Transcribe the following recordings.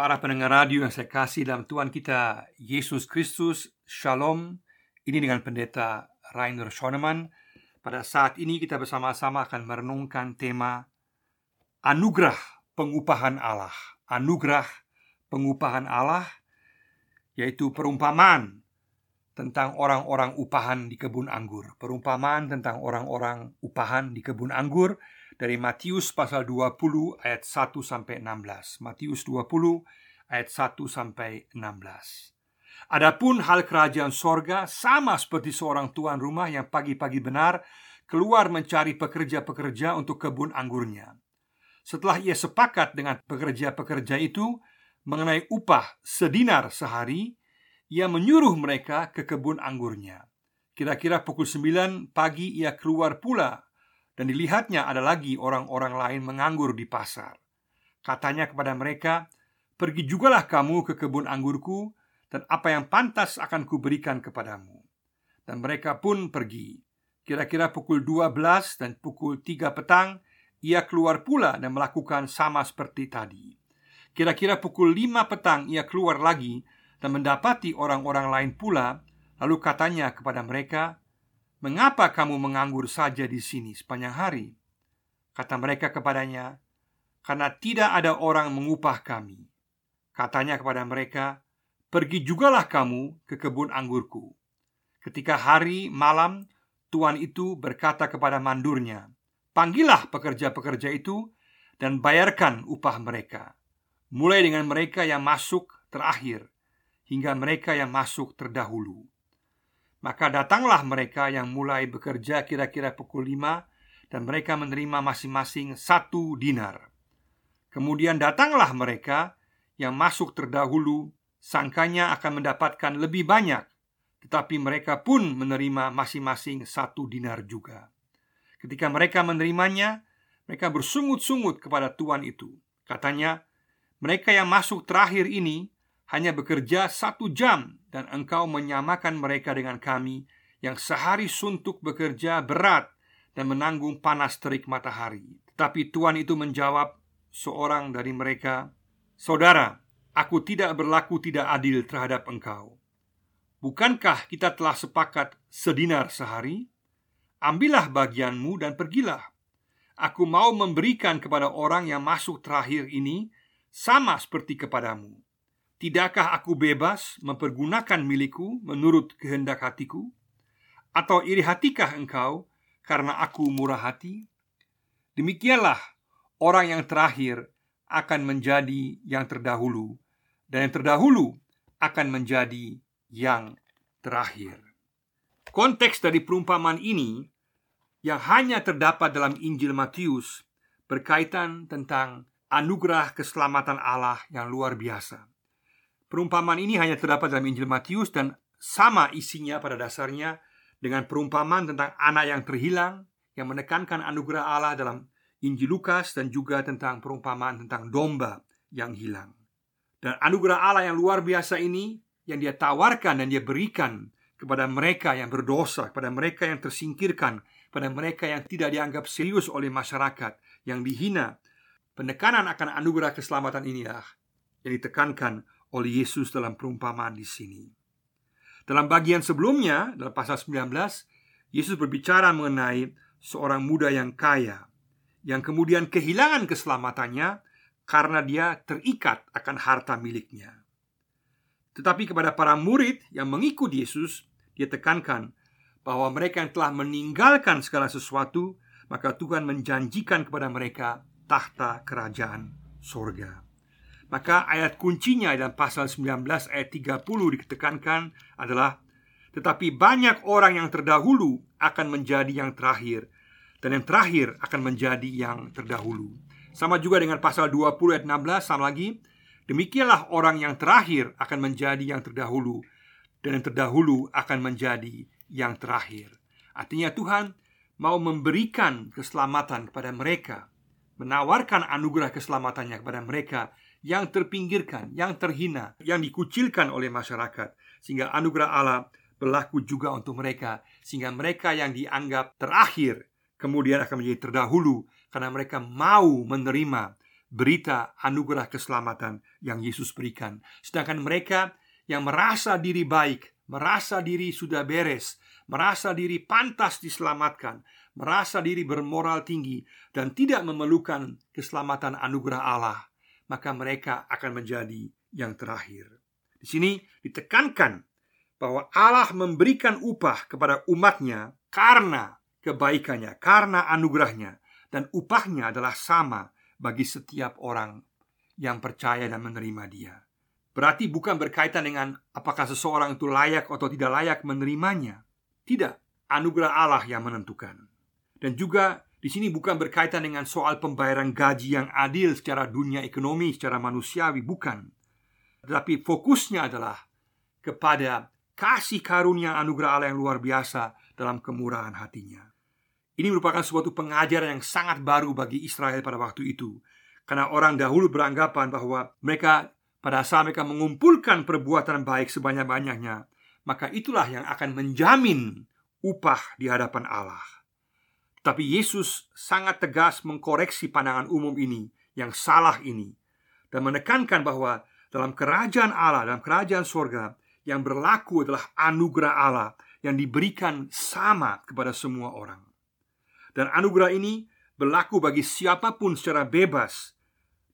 Para pendengar radio yang saya kasih dalam Tuhan kita Yesus Kristus, Shalom. Ini dengan pendeta Rainer Schoenemann. Pada saat ini kita bersama-sama akan merenungkan tema Anugerah Pengupahan Allah. Anugerah Pengupahan Allah yaitu perumpamaan tentang orang-orang upahan di kebun anggur. Perumpamaan tentang orang-orang upahan di kebun anggur dari Matius pasal 20 ayat 1 sampai 16. Matius 20 ayat 1 sampai 16. Adapun hal kerajaan sorga sama seperti seorang tuan rumah yang pagi-pagi benar keluar mencari pekerja-pekerja untuk kebun anggurnya. Setelah ia sepakat dengan pekerja-pekerja itu mengenai upah sedinar sehari, ia menyuruh mereka ke kebun anggurnya. Kira-kira pukul 9 pagi ia keluar pula dan dilihatnya ada lagi orang-orang lain menganggur di pasar. Katanya kepada mereka, "Pergi jugalah kamu ke kebun anggurku, dan apa yang pantas akan kuberikan kepadamu." Dan mereka pun pergi. Kira-kira pukul 12 dan pukul 3 petang, ia keluar pula dan melakukan sama seperti tadi. Kira-kira pukul 5 petang ia keluar lagi dan mendapati orang-orang lain pula, lalu katanya kepada mereka, Mengapa kamu menganggur saja di sini sepanjang hari? Kata mereka kepadanya, Karena tidak ada orang mengupah kami. Katanya kepada mereka, Pergi jugalah kamu ke kebun anggurku. Ketika hari malam, tuan itu berkata kepada mandurnya, Panggillah pekerja-pekerja itu dan bayarkan upah mereka. Mulai dengan mereka yang masuk terakhir, hingga mereka yang masuk terdahulu. Maka datanglah mereka yang mulai bekerja kira-kira pukul 5 Dan mereka menerima masing-masing satu dinar. Kemudian datanglah mereka yang masuk terdahulu Sangkanya akan mendapatkan lebih banyak Tetapi mereka pun menerima masing-masing satu dinar juga. Ketika mereka menerimanya Mereka bersungut-sungut kepada tuan itu. Katanya Mereka yang masuk terakhir ini hanya bekerja satu jam dan engkau menyamakan mereka dengan kami yang sehari suntuk bekerja berat dan menanggung panas terik matahari. Tetapi Tuhan itu menjawab seorang dari mereka, "Saudara, aku tidak berlaku tidak adil terhadap engkau. Bukankah kita telah sepakat sedinar sehari? Ambillah bagianmu dan pergilah. Aku mau memberikan kepada orang yang masuk terakhir ini sama seperti kepadamu." Tidakkah aku bebas mempergunakan milikku menurut kehendak hatiku? Atau iri hatikah engkau karena aku murah hati? Demikianlah orang yang terakhir akan menjadi yang terdahulu Dan yang terdahulu akan menjadi yang terakhir Konteks dari perumpamaan ini Yang hanya terdapat dalam Injil Matius Berkaitan tentang anugerah keselamatan Allah yang luar biasa Perumpamaan ini hanya terdapat dalam Injil Matius dan sama isinya pada dasarnya dengan perumpamaan tentang anak yang terhilang yang menekankan anugerah Allah dalam Injil Lukas dan juga tentang perumpamaan tentang domba yang hilang. Dan anugerah Allah yang luar biasa ini yang dia tawarkan dan dia berikan kepada mereka yang berdosa, kepada mereka yang tersingkirkan, pada mereka yang tidak dianggap serius oleh masyarakat, yang dihina. Penekanan akan anugerah keselamatan inilah yang ditekankan oleh Yesus dalam perumpamaan di sini. Dalam bagian sebelumnya, dalam pasal 19, Yesus berbicara mengenai seorang muda yang kaya yang kemudian kehilangan keselamatannya karena dia terikat akan harta miliknya. Tetapi kepada para murid yang mengikut Yesus, dia tekankan bahwa mereka yang telah meninggalkan segala sesuatu, maka Tuhan menjanjikan kepada mereka tahta kerajaan sorga. Maka ayat kuncinya dalam pasal 19 ayat 30 ditekankan adalah Tetapi banyak orang yang terdahulu akan menjadi yang terakhir Dan yang terakhir akan menjadi yang terdahulu. Sama juga dengan pasal 20 ayat 16 sama lagi Demikianlah orang yang terakhir akan menjadi yang terdahulu Dan yang terdahulu akan menjadi yang terakhir. Artinya Tuhan mau memberikan keselamatan kepada mereka Menawarkan anugerah keselamatannya kepada mereka yang terpinggirkan, yang terhina, yang dikucilkan oleh masyarakat, sehingga anugerah Allah berlaku juga untuk mereka, sehingga mereka yang dianggap terakhir kemudian akan menjadi terdahulu karena mereka mau menerima berita anugerah keselamatan yang Yesus berikan. Sedangkan mereka yang merasa diri baik, merasa diri sudah beres, merasa diri pantas diselamatkan, merasa diri bermoral tinggi, dan tidak memerlukan keselamatan anugerah Allah, maka mereka akan menjadi yang terakhir. Di sini ditekankan bahwa Allah memberikan upah kepada umatnya karena kebaikannya, karena anugerahnya, dan upahnya adalah sama bagi setiap orang yang percaya dan menerima Dia. Berarti bukan berkaitan dengan apakah seseorang itu layak atau tidak layak menerimanya. Tidak, anugerah Allah yang menentukan. Dan juga di sini bukan berkaitan dengan soal pembayaran gaji yang adil secara dunia ekonomi, secara manusiawi, bukan. Tetapi fokusnya adalah kepada kasih karunia anugerah Allah yang luar biasa dalam kemurahan hatinya. Ini merupakan suatu pengajaran yang sangat baru bagi Israel pada waktu itu. Karena orang dahulu beranggapan bahwa mereka pada saat mereka mengumpulkan perbuatan baik sebanyak-banyaknya, maka itulah yang akan menjamin upah di hadapan Allah. Tapi Yesus sangat tegas mengkoreksi pandangan umum ini yang salah ini dan menekankan bahwa dalam kerajaan Allah, dalam kerajaan sorga, yang berlaku adalah anugerah Allah yang diberikan sama kepada semua orang. Dan anugerah ini berlaku bagi siapa pun secara bebas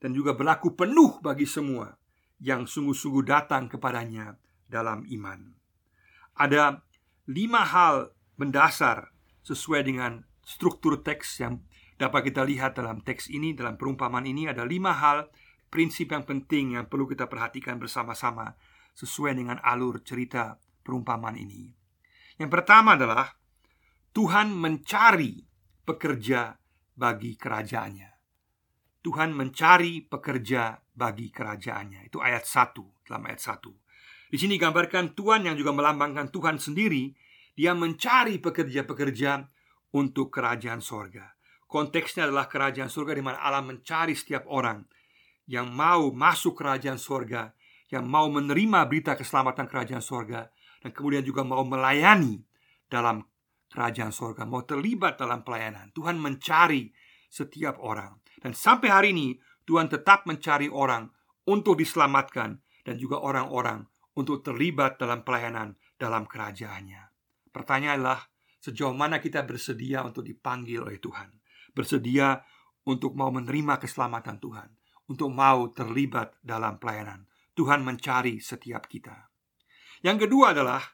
dan juga berlaku penuh bagi semua yang sungguh-sungguh datang kepadanya dalam iman. Ada lima hal mendasar sesuai dengan struktur teks yang dapat kita lihat dalam teks ini, dalam perumpamaan ini ada lima hal prinsip yang penting yang perlu kita perhatikan bersama-sama sesuai dengan alur cerita perumpamaan ini. Yang pertama adalah Tuhan mencari pekerja bagi kerajaannya. Tuhan mencari pekerja bagi kerajaannya. Itu ayat 1 dalam ayat 1. Di sini gambarkan Tuhan yang juga melambangkan Tuhan sendiri, dia mencari pekerja-pekerja untuk kerajaan sorga. Konteksnya adalah kerajaan sorga di mana Allah mencari setiap orang yang mau masuk kerajaan sorga yang mau menerima berita keselamatan kerajaan sorga dan kemudian juga mau melayani dalam kerajaan sorga, mau terlibat dalam pelayanan. Tuhan mencari setiap orang, dan sampai hari ini Tuhan tetap mencari orang untuk diselamatkan dan juga orang-orang untuk terlibat dalam pelayanan dalam kerajaannya. Pertanyaannya adalah sejauh mana kita bersedia untuk dipanggil oleh Tuhan, bersedia untuk mau menerima keselamatan Tuhan, untuk mau terlibat dalam pelayanan. Tuhan mencari setiap kita. Yang kedua adalah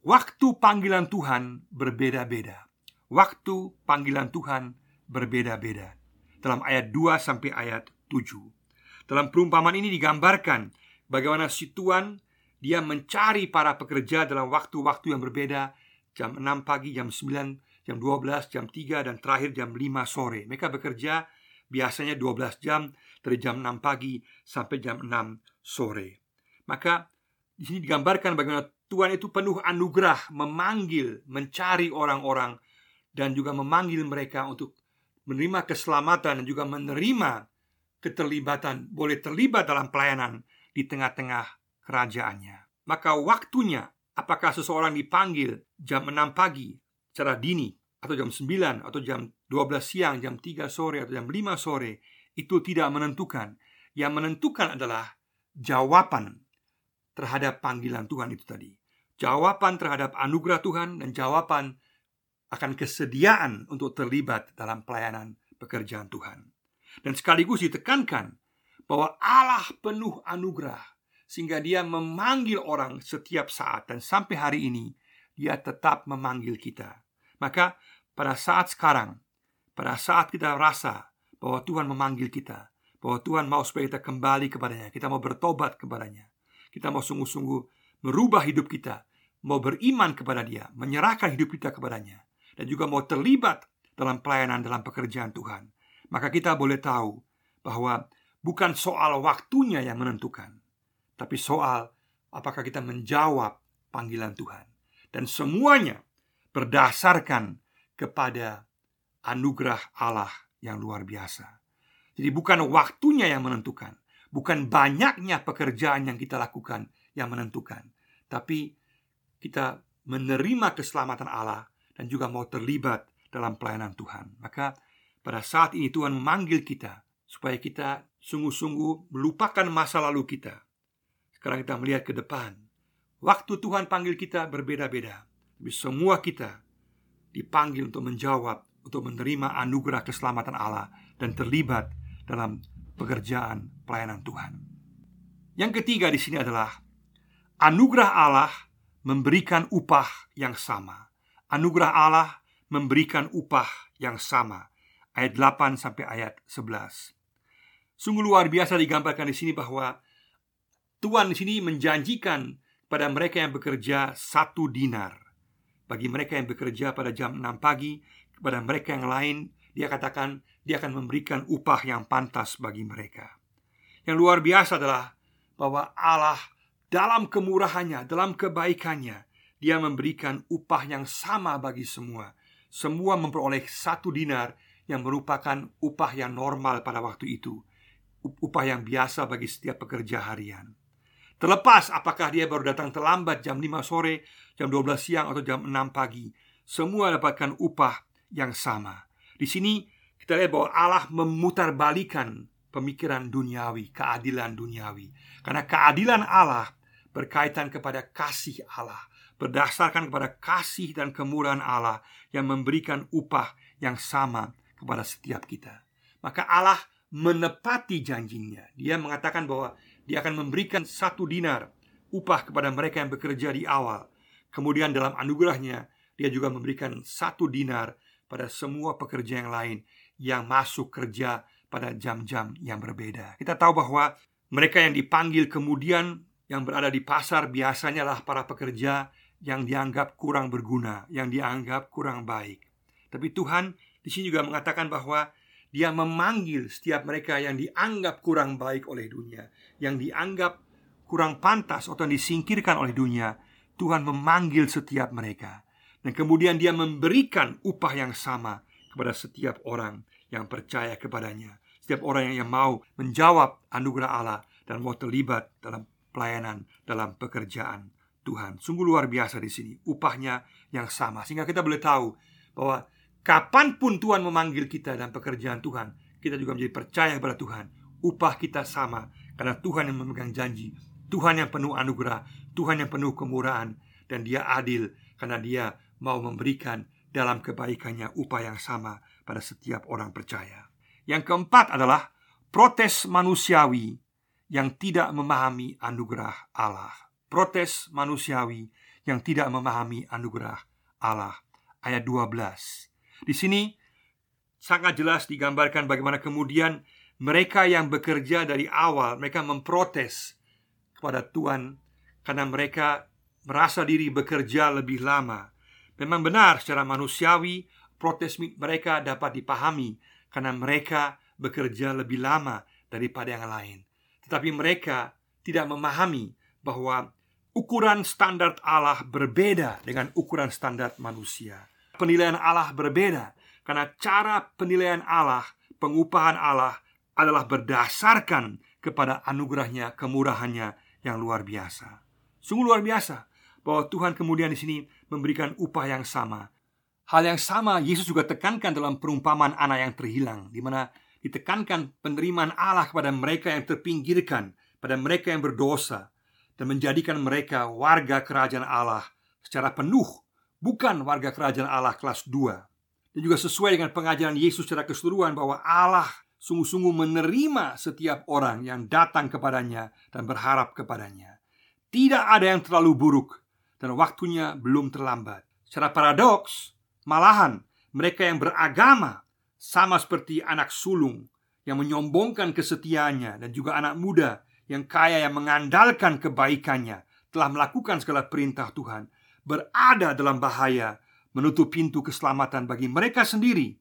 waktu panggilan Tuhan berbeda-beda. Waktu panggilan Tuhan berbeda-beda. Dalam ayat 2 sampai ayat 7. Dalam perumpamaan ini digambarkan bagaimana si Tuhan dia mencari para pekerja dalam waktu-waktu yang berbeda, jam 6 pagi, jam 9, jam 12, jam 3 dan terakhir jam 5 sore. Mereka bekerja biasanya 12 jam dari jam 6 pagi sampai jam 6 sore. Maka di sini digambarkan bagaimana Tuhan itu penuh anugerah memanggil, mencari orang-orang dan juga memanggil mereka untuk menerima keselamatan dan juga menerima keterlibatan, boleh terlibat dalam pelayanan di tengah-tengah kerajaannya. Maka waktunya apakah seseorang dipanggil jam 6 pagi secara dini atau jam 9 atau jam 12 siang, jam 3 sore atau jam 5 sore itu tidak menentukan. Yang menentukan adalah jawaban terhadap panggilan Tuhan itu tadi. Jawaban terhadap anugerah Tuhan dan jawaban akan kesediaan untuk terlibat dalam pelayanan pekerjaan Tuhan. Dan sekaligus ditekankan bahwa Allah penuh anugerah sehingga dia memanggil orang setiap saat dan sampai hari ini dia tetap memanggil kita. Maka pada saat sekarang, pada saat kita rasa bahwa Tuhan memanggil kita, bahwa Tuhan mau supaya kita kembali kepadanya, kita mau bertobat kepadanya, kita mau sungguh-sungguh merubah hidup kita, mau beriman kepada Dia, menyerahkan hidup kita kepadanya, dan juga mau terlibat dalam pelayanan dalam pekerjaan Tuhan, maka kita boleh tahu bahwa bukan soal waktunya yang menentukan, tapi soal apakah kita menjawab panggilan Tuhan, dan semuanya berdasarkan kepada anugerah Allah yang luar biasa. Jadi bukan waktunya yang menentukan, bukan banyaknya pekerjaan yang kita lakukan yang menentukan, tapi kita menerima keselamatan Allah dan juga mau terlibat dalam pelayanan Tuhan. Maka pada saat ini Tuhan memanggil kita supaya kita sungguh-sungguh melupakan masa lalu kita. Sekarang kita melihat ke depan. Waktu Tuhan panggil kita berbeda-beda, tapi semua kita dipanggil untuk menjawab, untuk menerima anugerah keselamatan Allah dan terlibat dalam pekerjaan pelayanan Tuhan. Yang ketiga di sini adalah anugerah Allah memberikan upah yang sama. Anugerah Allah memberikan upah yang sama. Ayat 8 sampai ayat 11. Sungguh luar biasa digambarkan di sini bahwa Tuhan di sini menjanjikan pada mereka yang bekerja satu dinar. Bagi mereka yang bekerja pada jam 6 pagi, kepada mereka yang lain, dia katakan dia akan memberikan upah yang pantas bagi mereka. Yang luar biasa adalah bahwa Allah dalam kemurahannya, dalam kebaikannya, dia memberikan upah yang sama bagi semua. Semua memperoleh satu dinar yang merupakan upah yang normal pada waktu itu upah yang biasa bagi setiap pekerja harian. Terlepas apakah dia baru datang terlambat jam 5 sore, jam 12 siang atau jam 6 pagi, semua dapatkan upah yang sama. Di sini kita lihat bahwa Allah memutarbalikan pemikiran duniawi, keadilan duniawi. Karena keadilan Allah berkaitan kepada kasih Allah, berdasarkan kepada kasih dan kemurahan Allah yang memberikan upah yang sama kepada setiap kita. Maka Allah menepati janjinya. Dia mengatakan bahwa dia akan memberikan satu dinar upah kepada mereka yang bekerja di awal. Kemudian dalam anugerahnya, dia juga memberikan satu dinar pada semua pekerja yang lain yang masuk kerja pada jam-jam yang berbeda. Kita tahu bahwa mereka yang dipanggil kemudian yang berada di pasar biasanya lah para pekerja yang dianggap kurang berguna, yang dianggap kurang baik. Tapi Tuhan di sini juga mengatakan bahwa dia memanggil setiap mereka yang dianggap kurang baik oleh dunia, yang dianggap kurang pantas atau disingkirkan oleh dunia. Tuhan memanggil setiap mereka, dan kemudian Dia memberikan upah yang sama kepada setiap orang yang percaya kepadanya, setiap orang yang mau menjawab anugerah Allah dan mau terlibat dalam pelayanan, dalam pekerjaan Tuhan. Sungguh luar biasa di sini, upahnya yang sama, sehingga kita boleh tahu bahwa Kapan pun Tuhan memanggil kita dan pekerjaan Tuhan Kita juga menjadi percaya kepada Tuhan. Upah kita sama Karena Tuhan yang memegang janji. Tuhan yang penuh anugerah Tuhan yang penuh kemurahan Dan dia adil Karena dia mau memberikan dalam kebaikannya upah yang sama pada setiap orang percaya. Yang keempat adalah Protes manusiawi yang tidak memahami anugerah Allah. Protes manusiawi yang tidak memahami anugerah Allah. Ayat 12 di sini sangat jelas digambarkan bagaimana kemudian mereka yang bekerja dari awal mereka memprotes kepada Tuhan karena mereka merasa diri bekerja lebih lama. Memang benar secara manusiawi protes mereka dapat dipahami karena mereka bekerja lebih lama daripada yang lain. Tetapi mereka tidak memahami bahwa ukuran standar Allah berbeda dengan ukuran standar manusia penilaian Allah berbeda karena cara penilaian Allah, pengupahan Allah adalah berdasarkan kepada anugerahnya, kemurahannya yang luar biasa. Sungguh luar biasa bahwa Tuhan kemudian di sini memberikan upah yang sama. Hal yang sama Yesus juga tekankan dalam perumpamaan anak yang terhilang di mana ditekankan penerimaan Allah kepada mereka yang terpinggirkan, pada mereka yang berdosa dan menjadikan mereka warga kerajaan Allah secara penuh bukan warga kerajaan Allah kelas 2 Dan juga sesuai dengan pengajaran Yesus secara keseluruhan bahwa Allah sungguh-sungguh menerima setiap orang yang datang kepadanya dan berharap kepadanya. Tidak ada yang terlalu buruk dan waktunya belum terlambat. Secara paradoks, malahan mereka yang beragama sama seperti anak sulung yang menyombongkan kesetiaannya dan juga anak muda yang kaya yang mengandalkan kebaikannya telah melakukan segala perintah Tuhan berada dalam bahaya menutup pintu keselamatan bagi mereka sendiri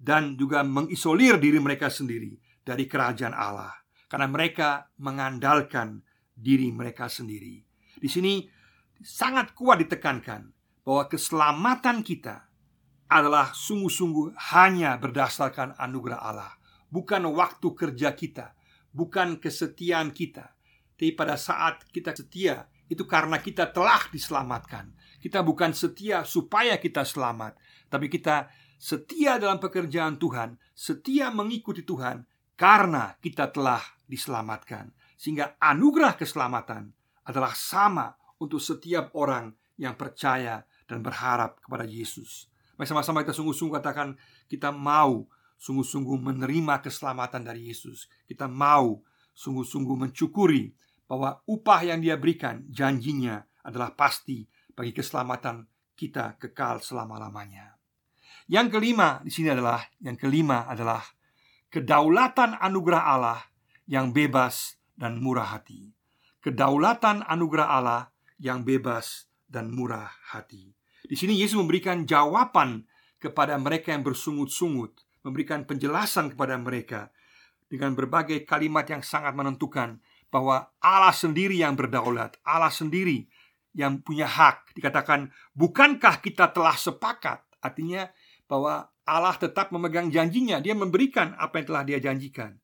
dan juga mengisolir diri mereka sendiri dari kerajaan Allah karena mereka mengandalkan diri mereka sendiri. Di sini sangat kuat ditekankan bahwa keselamatan kita adalah sungguh-sungguh hanya berdasarkan anugerah Allah, bukan waktu kerja kita, bukan kesetiaan kita. Tapi pada saat kita setia, itu karena kita telah diselamatkan. Kita bukan setia supaya kita selamat, tapi kita setia dalam pekerjaan Tuhan, setia mengikuti Tuhan karena kita telah diselamatkan. Sehingga anugerah keselamatan adalah sama untuk setiap orang yang percaya dan berharap kepada Yesus. Mari sama-sama kita sungguh-sungguh katakan kita mau sungguh-sungguh menerima keselamatan dari Yesus. Kita mau sungguh-sungguh mencukuri bahwa upah yang dia berikan janjinya adalah pasti bagi keselamatan kita kekal selama-lamanya. Yang kelima di sini adalah yang kelima adalah kedaulatan anugerah Allah yang bebas dan murah hati. Kedaulatan anugerah Allah yang bebas dan murah hati. Di sini Yesus memberikan jawaban kepada mereka yang bersungut-sungut, memberikan penjelasan kepada mereka dengan berbagai kalimat yang sangat menentukan bahwa Allah sendiri yang berdaulat, Allah sendiri yang punya hak. Dikatakan, "Bukankah kita telah sepakat?" Artinya bahwa Allah tetap memegang janjinya, dia memberikan apa yang telah dia janjikan.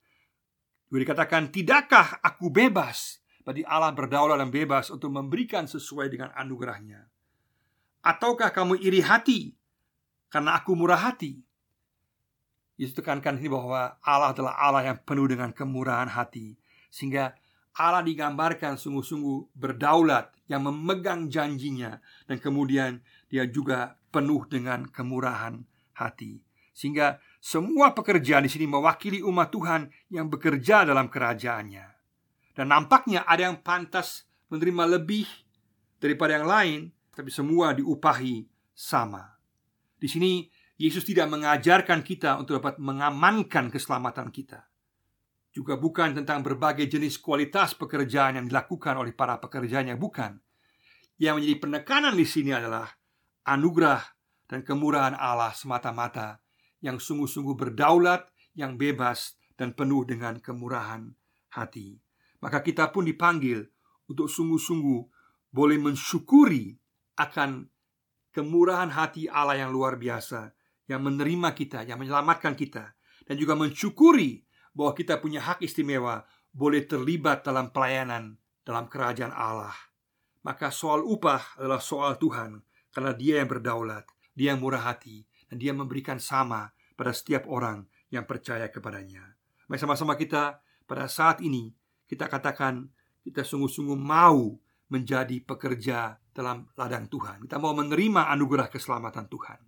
Juga dikatakan, "Tidakkah aku bebas?" Berarti Allah berdaulat dan bebas untuk memberikan sesuai dengan anugerahnya. Ataukah kamu iri hati karena aku murah hati? Yesus tekankan ini bahwa Allah adalah Allah yang penuh dengan kemurahan hati Sehingga Allah digambarkan sungguh-sungguh berdaulat Yang memegang janjinya Dan kemudian dia juga penuh dengan kemurahan hati Sehingga semua pekerjaan di sini mewakili umat Tuhan Yang bekerja dalam kerajaannya dan nampaknya ada yang pantas menerima lebih daripada yang lain, tapi semua diupahi sama. Di sini Yesus tidak mengajarkan kita untuk dapat mengamankan keselamatan kita. Juga bukan tentang berbagai jenis kualitas pekerjaan yang dilakukan oleh para pekerjanya, bukan. Yang menjadi penekanan di sini adalah anugerah dan kemurahan Allah semata-mata yang sungguh-sungguh berdaulat, yang bebas dan penuh dengan kemurahan hati maka kita pun dipanggil untuk sungguh-sungguh boleh mensyukuri akan kemurahan hati Allah yang luar biasa yang menerima kita, yang menyelamatkan kita dan juga mensyukuri bahwa kita punya hak istimewa boleh terlibat dalam pelayanan dalam kerajaan Allah. Maka soal upah adalah soal Tuhan karena Dia yang berdaulat, Dia yang murah hati dan Dia memberikan sama pada setiap orang yang percaya kepadanya. Mari sama-sama kita pada saat ini kita katakan kita sungguh-sungguh mau menjadi pekerja dalam ladang Tuhan. Kita mau menerima anugerah keselamatan Tuhan.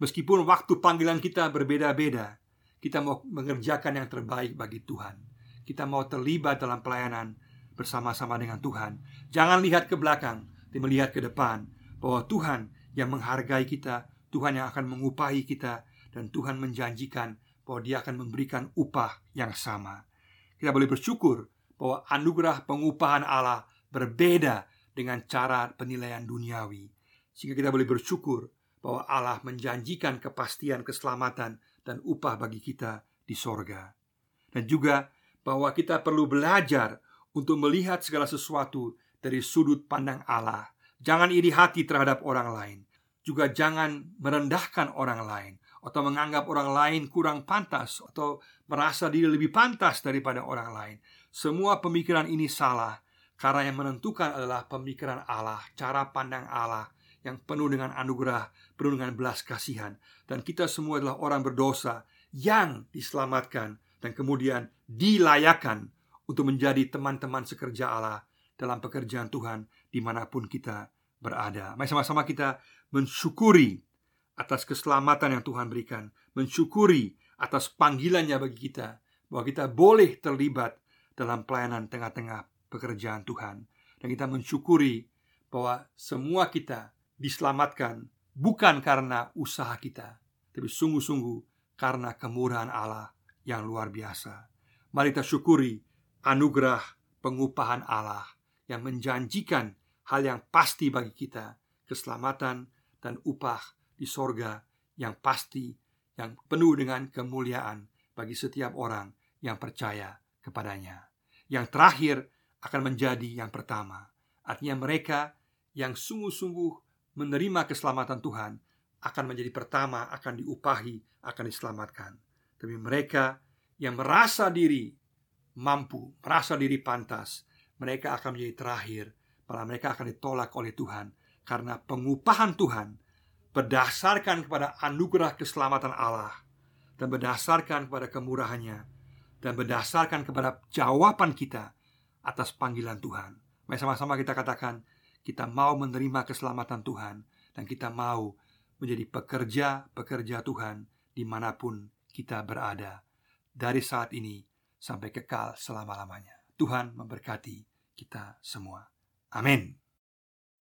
Meskipun waktu panggilan kita berbeda-beda, kita mau mengerjakan yang terbaik bagi Tuhan. Kita mau terlibat dalam pelayanan bersama-sama dengan Tuhan. Jangan lihat ke belakang, tapi melihat ke depan bahwa Tuhan yang menghargai kita, Tuhan yang akan mengupahi kita, dan Tuhan menjanjikan bahwa Dia akan memberikan upah yang sama. Kita boleh bersyukur bahwa anugerah pengupahan Allah berbeda dengan cara penilaian duniawi. Sehingga kita boleh bersyukur bahwa Allah menjanjikan kepastian keselamatan dan upah bagi kita di sorga. Dan juga bahwa kita perlu belajar untuk melihat segala sesuatu dari sudut pandang Allah. Jangan iri hati terhadap orang lain. Juga jangan merendahkan orang lain atau menganggap orang lain kurang pantas atau merasa diri lebih pantas daripada orang lain. Semua pemikiran ini salah karena yang menentukan adalah pemikiran Allah, cara pandang Allah yang penuh dengan anugerah, penuh dengan belas kasihan. Dan kita semua adalah orang berdosa yang diselamatkan dan kemudian dilayakan untuk menjadi teman-teman sekerja Allah dalam pekerjaan Tuhan di mana pun kita berada. Mari sama-sama kita mensyukuri atas keselamatan yang Tuhan berikan, mensyukuri atas panggilannya bagi kita, bahwa kita boleh terlibat dalam pelayanan tengah-tengah pekerjaan Tuhan, dan kita mensyukuri bahwa semua kita diselamatkan bukan karena usaha kita, tapi sungguh-sungguh karena kemurahan Allah yang luar biasa. Mari kita syukuri anugerah pengupahan Allah yang menjanjikan hal yang pasti bagi kita, keselamatan dan upah di sorga yang pasti, yang penuh dengan kemuliaan bagi setiap orang yang percaya kepadanya. Yang terakhir akan menjadi yang pertama, artinya mereka yang sungguh-sungguh menerima keselamatan Tuhan akan menjadi pertama, akan diupahi, akan diselamatkan. Tapi mereka yang merasa diri mampu, merasa diri pantas, mereka akan menjadi terakhir, malah mereka akan ditolak oleh Tuhan karena pengupahan Tuhan berdasarkan kepada anugerah keselamatan Allah dan berdasarkan kepada kemurahannya dan berdasarkan kepada jawaban kita atas panggilan Tuhan. Mari sama-sama kita katakan, kita mau menerima keselamatan Tuhan dan kita mau menjadi pekerja-pekerja Tuhan di mana pun kita berada dari saat ini sampai kekal selama-lamanya. Tuhan memberkati kita semua. Amin.